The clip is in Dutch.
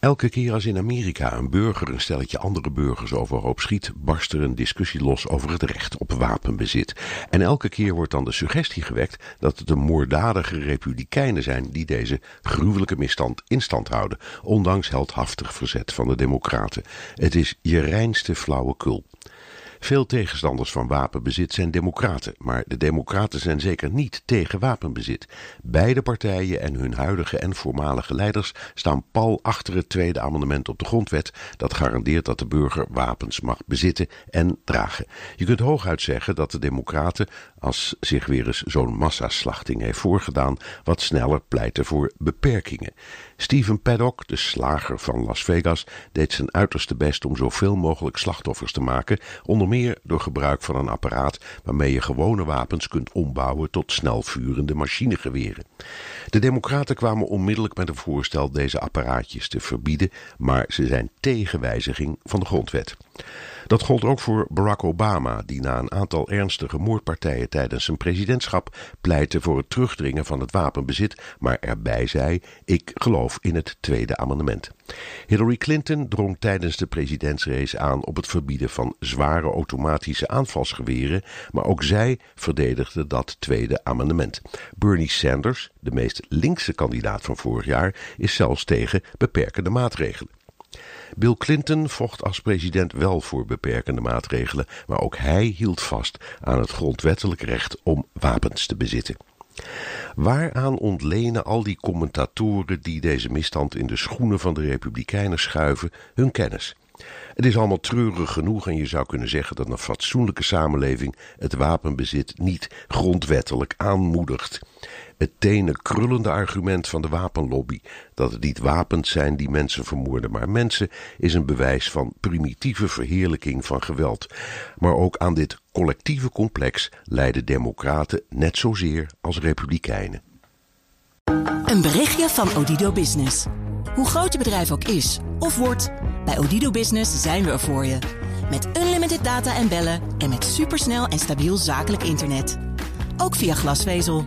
Elke keer als in Amerika een burger een stelletje andere burgers overhoop schiet, barst er een discussie los over het recht op wapenbezit. En elke keer wordt dan de suggestie gewekt dat het de moorddadige republikeinen zijn die deze gruwelijke misstand in stand houden, ondanks heldhaftig verzet van de democraten. Het is je reinste flauwekul. Veel tegenstanders van wapenbezit zijn democraten, maar de democraten zijn zeker niet tegen wapenbezit. Beide partijen en hun huidige en voormalige leiders staan pal achter het tweede amendement op de grondwet dat garandeert dat de burger wapens mag bezitten en dragen. Je kunt hooguit zeggen dat de democraten, als zich weer eens zo'n massaslachting heeft voorgedaan, wat sneller pleiten voor beperkingen. Steven Paddock, de slager van Las Vegas, deed zijn uiterste best om zoveel mogelijk slachtoffers te maken, onder meer door gebruik van een apparaat waarmee je gewone wapens kunt ombouwen tot snelvurende machinegeweren. De Democraten kwamen onmiddellijk met een voorstel deze apparaatjes te verbieden, maar ze zijn tegen wijziging van de grondwet. Dat gold ook voor Barack Obama, die na een aantal ernstige moordpartijen tijdens zijn presidentschap pleitte voor het terugdringen van het wapenbezit, maar erbij zei: Ik geloof in het tweede amendement. Hillary Clinton drong tijdens de presidentsrace aan op het verbieden van zware automatische aanvalsgeweren, maar ook zij verdedigde dat tweede amendement. Bernie Sanders, de meest linkse kandidaat van vorig jaar, is zelfs tegen beperkende maatregelen. Bill Clinton vocht als president wel voor beperkende maatregelen, maar ook hij hield vast aan het grondwettelijk recht om wapens te bezitten. Waaraan ontlenen al die commentatoren die deze misstand in de schoenen van de Republikeinen schuiven hun kennis? Het is allemaal treurig genoeg en je zou kunnen zeggen dat een fatsoenlijke samenleving het wapenbezit niet grondwettelijk aanmoedigt. Het tenen krullende argument van de wapenlobby dat het niet wapens zijn die mensen vermoorden, maar mensen is een bewijs van primitieve verheerlijking van geweld. Maar ook aan dit collectieve complex leiden democraten net zozeer als republikeinen. Een berichtje van Odido Business. Hoe groot je bedrijf ook is of wordt, bij Odido Business zijn we er voor je. Met unlimited data en bellen en met supersnel en stabiel zakelijk internet. Ook via glasvezel.